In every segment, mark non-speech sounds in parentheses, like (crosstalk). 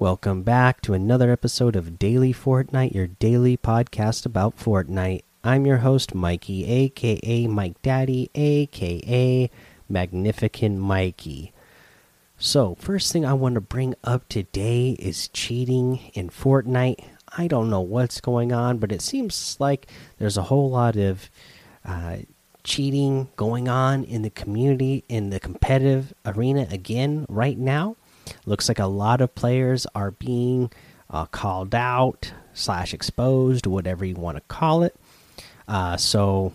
Welcome back to another episode of Daily Fortnite, your daily podcast about Fortnite. I'm your host, Mikey, aka Mike Daddy, aka Magnificent Mikey. So, first thing I want to bring up today is cheating in Fortnite. I don't know what's going on, but it seems like there's a whole lot of uh, cheating going on in the community, in the competitive arena again right now. Looks like a lot of players are being uh, called out slash exposed, whatever you want to call it. Uh, so,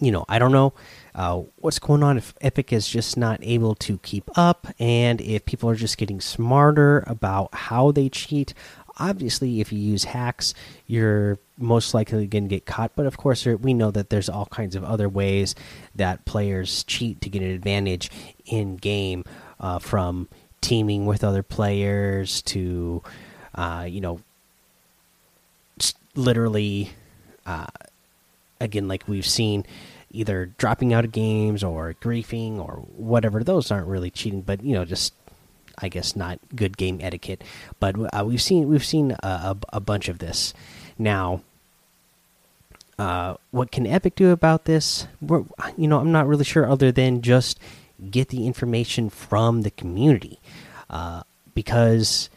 you know, I don't know uh, what's going on if Epic is just not able to keep up, and if people are just getting smarter about how they cheat. Obviously, if you use hacks, you're most likely going to get caught. But of course, we know that there's all kinds of other ways that players cheat to get an advantage in game uh, from teaming with other players to, uh, you know, literally, uh, again, like we've seen, either dropping out of games or griefing or whatever. Those aren't really cheating, but you know, just I guess not good game etiquette. But uh, we've seen we've seen a, a, a bunch of this now. Uh, what can Epic do about this? We're, you know, I'm not really sure. Other than just get the information from the community. Uh, because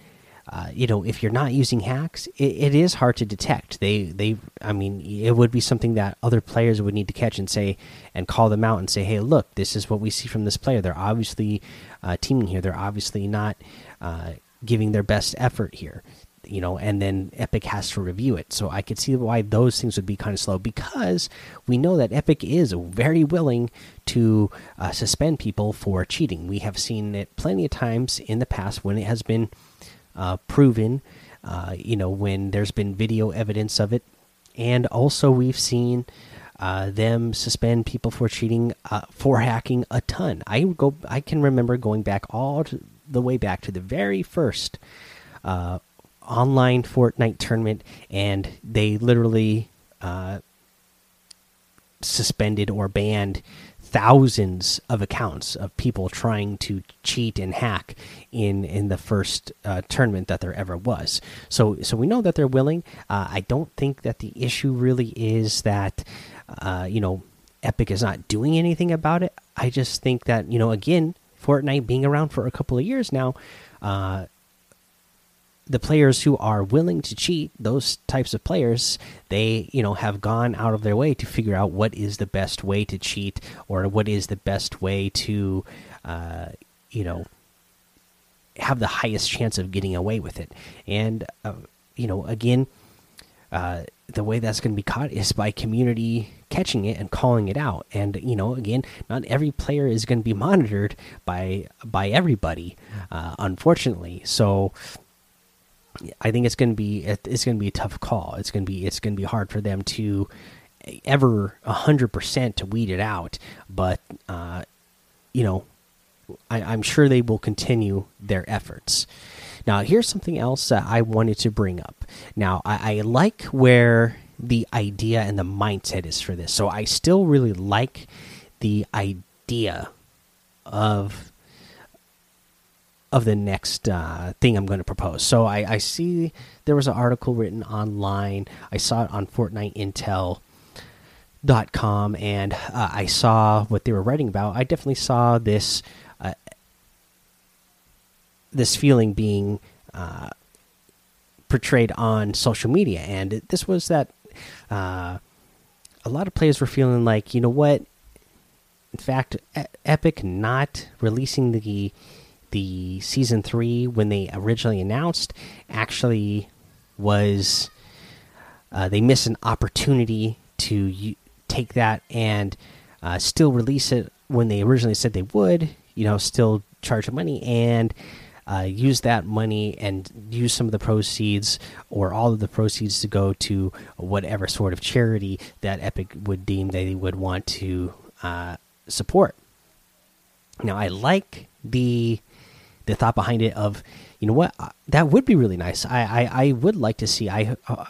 uh, you know if you're not using hacks it, it is hard to detect. They they i mean it would be something that other players would need to catch and say and call them out and say hey look this is what we see from this player. They're obviously uh, teaming here. They're obviously not uh, giving their best effort here you know, and then Epic has to review it. So I could see why those things would be kind of slow because we know that Epic is very willing to uh, suspend people for cheating. We have seen it plenty of times in the past when it has been uh, proven, uh, you know, when there's been video evidence of it. And also, we've seen uh, them suspend people for cheating, uh, for hacking a ton. I go, I can remember going back all the way back to the very first uh, online Fortnite tournament, and they literally uh, suspended or banned thousands of accounts of people trying to cheat and hack in in the first uh, tournament that there ever was. So so we know that they're willing. Uh, I don't think that the issue really is that uh, you know Epic is not doing anything about it. I just think that you know again Fortnite being around for a couple of years now. The players who are willing to cheat, those types of players, they you know have gone out of their way to figure out what is the best way to cheat or what is the best way to, uh, you know, have the highest chance of getting away with it. And uh, you know, again, uh, the way that's going to be caught is by community catching it and calling it out. And you know, again, not every player is going to be monitored by by everybody, uh, unfortunately. So I think it's going to be it's going to be a tough call. It's going to be it's going to be hard for them to ever hundred percent to weed it out. But uh, you know, I, I'm sure they will continue their efforts. Now, here's something else that I wanted to bring up. Now, I, I like where the idea and the mindset is for this. So I still really like the idea of of the next uh, thing I'm going to propose. So I, I, see there was an article written online. I saw it on FortniteIntel.com, and uh, I saw what they were writing about. I definitely saw this uh, this feeling being uh, portrayed on social media, and this was that uh, a lot of players were feeling like, you know what? In fact, Epic not releasing the the season three when they originally announced actually was uh, they missed an opportunity to take that and uh, still release it when they originally said they would. You know, still charge the money and uh, use that money and use some of the proceeds or all of the proceeds to go to whatever sort of charity that Epic would deem they would want to uh, support. Now, I like the the thought behind it of you know what that would be really nice. I I, I would like to see I uh,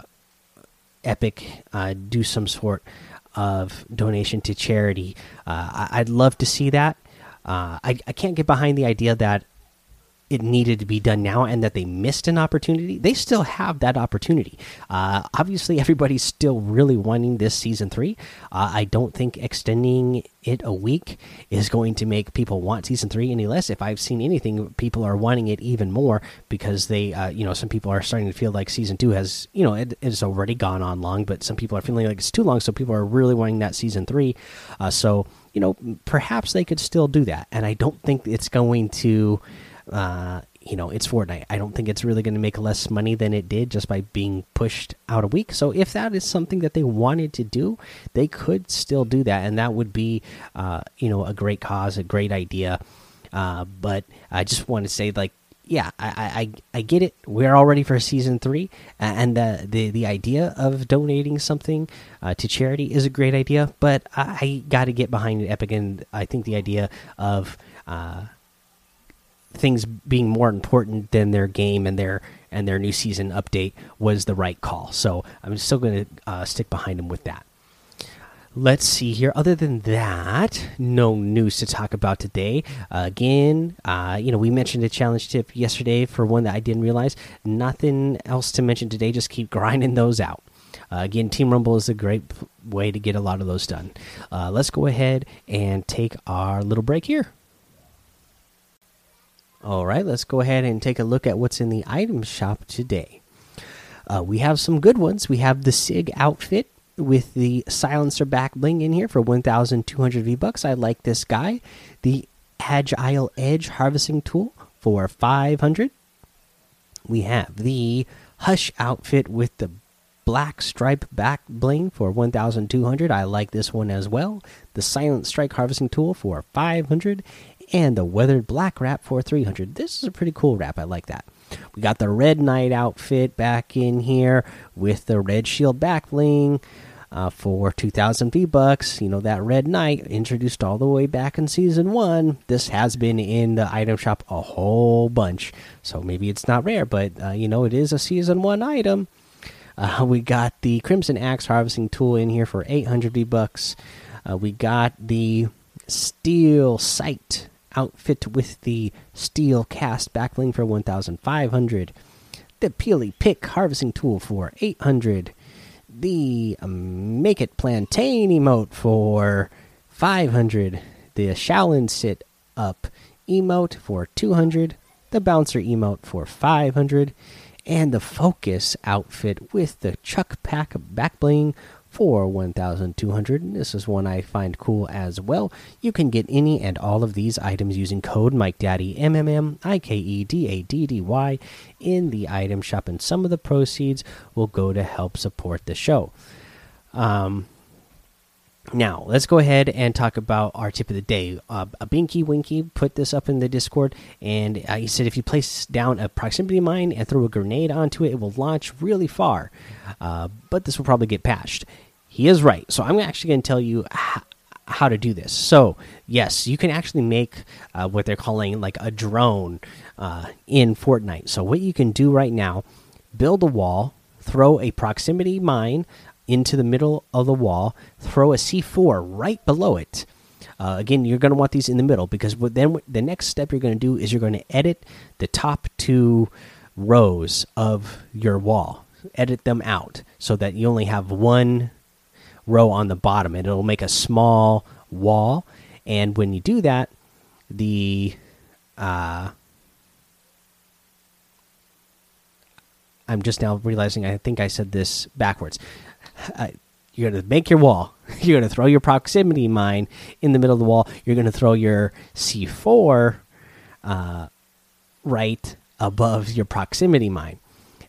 Epic uh, do some sort of donation to charity. Uh, I, would love to see that. Uh, I I can't get behind the idea that it needed to be done now and that they missed an opportunity, they still have that opportunity. Uh, obviously, everybody's still really wanting this season three. Uh, I don't think extending it a week is going to make people want season three any less. If I've seen anything, people are wanting it even more because they, uh, you know, some people are starting to feel like season two has, you know, it has already gone on long, but some people are feeling like it's too long. So people are really wanting that season three. Uh, so, you know, perhaps they could still do that. And I don't think it's going to uh, you know, it's Fortnite. I don't think it's really going to make less money than it did just by being pushed out a week. So if that is something that they wanted to do, they could still do that, and that would be, uh, you know, a great cause, a great idea. Uh, but I just want to say, like, yeah, I, I I get it. We're all ready for season three, and the the the idea of donating something uh, to charity is a great idea. But I, got to get behind Epic, and I think the idea of uh, things being more important than their game and their and their new season update was the right call. So I'm still going to uh, stick behind them with that. Let's see here. Other than that, no news to talk about today. Uh, again, uh, you know, we mentioned a challenge tip yesterday for one that I didn't realize. Nothing else to mention today. Just keep grinding those out. Uh, again, Team Rumble is a great way to get a lot of those done. Uh, let's go ahead and take our little break here. All right, let's go ahead and take a look at what's in the item shop today. Uh, we have some good ones. We have the SIG outfit with the silencer back bling in here for 1,200 V bucks. I like this guy. The Agile Edge harvesting tool for 500. We have the Hush outfit with the black stripe back bling for 1200 i like this one as well the silent strike harvesting tool for 500 and the weathered black wrap for 300 this is a pretty cool wrap. I like that. We got the red knight outfit back in here with the red shield back bling uh, for 2000 v bucks you know that red knight introduced all the way back in season one. This has been in the item shop a whole bunch. So maybe it's not rare but uh, you know it is a season one item. Uh, we got the crimson axe harvesting tool in here for 800 v bucks uh, we got the steel sight outfit with the steel cast backbling for 1500 the peely pick harvesting tool for 800 the um, make it plantain emote for 500 the shaolin sit up emote for 200 the bouncer emote for 500 and the focus outfit with the chuck pack back bling for 1200 this is one i find cool as well. You can get any and all of these items using code mike daddy m m m i k e d a d d y in the item shop and some of the proceeds will go to help support the show. Um now let's go ahead and talk about our tip of the day. Uh, a Binky Winky put this up in the Discord, and uh, he said if you place down a proximity mine and throw a grenade onto it, it will launch really far. Uh, but this will probably get patched. He is right. So I'm actually going to tell you how to do this. So yes, you can actually make uh, what they're calling like a drone uh, in Fortnite. So what you can do right now, build a wall, throw a proximity mine into the middle of the wall, throw a C4 right below it. Uh, again, you're going to want these in the middle because then the next step you're going to do is you're going to edit the top two rows of your wall, edit them out so that you only have one row on the bottom, and it'll make a small wall. And when you do that, the uh, I'm just now realizing I think I said this backwards uh, you're going to make your wall. (laughs) You're going to throw your proximity mine in the middle of the wall. You're going to throw your C4 uh, right above your proximity mine.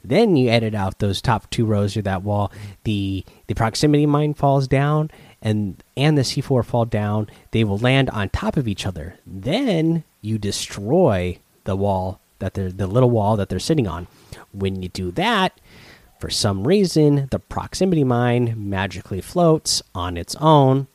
Then you edit out those top two rows of that wall. The the proximity mine falls down, and and the C4 fall down. They will land on top of each other. Then you destroy the wall that they're the little wall that they're sitting on. When you do that, for some reason, the proximity mine magically floats on its own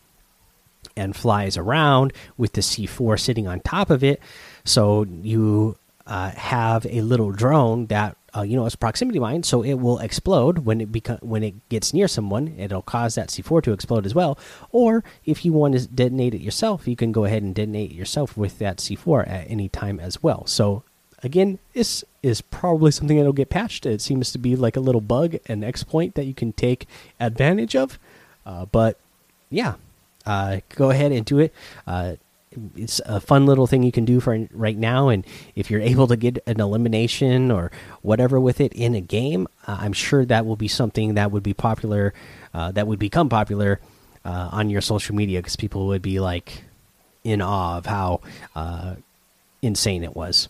and flies around with the C4 sitting on top of it. So you uh, have a little drone that uh, you know it's proximity mine, so it will explode when it when it gets near someone. It'll cause that C4 to explode as well. Or if you want to detonate it yourself, you can go ahead and detonate it yourself with that C4 at any time as well. So again, this is probably something that'll get patched. It seems to be like a little bug, an exploit that you can take advantage of. Uh, but yeah, uh, go ahead and do it. Uh, it's a fun little thing you can do for right now, and if you're able to get an elimination or whatever with it in a game, uh, I'm sure that will be something that would be popular, uh, that would become popular uh, on your social media because people would be like in awe of how insane it was.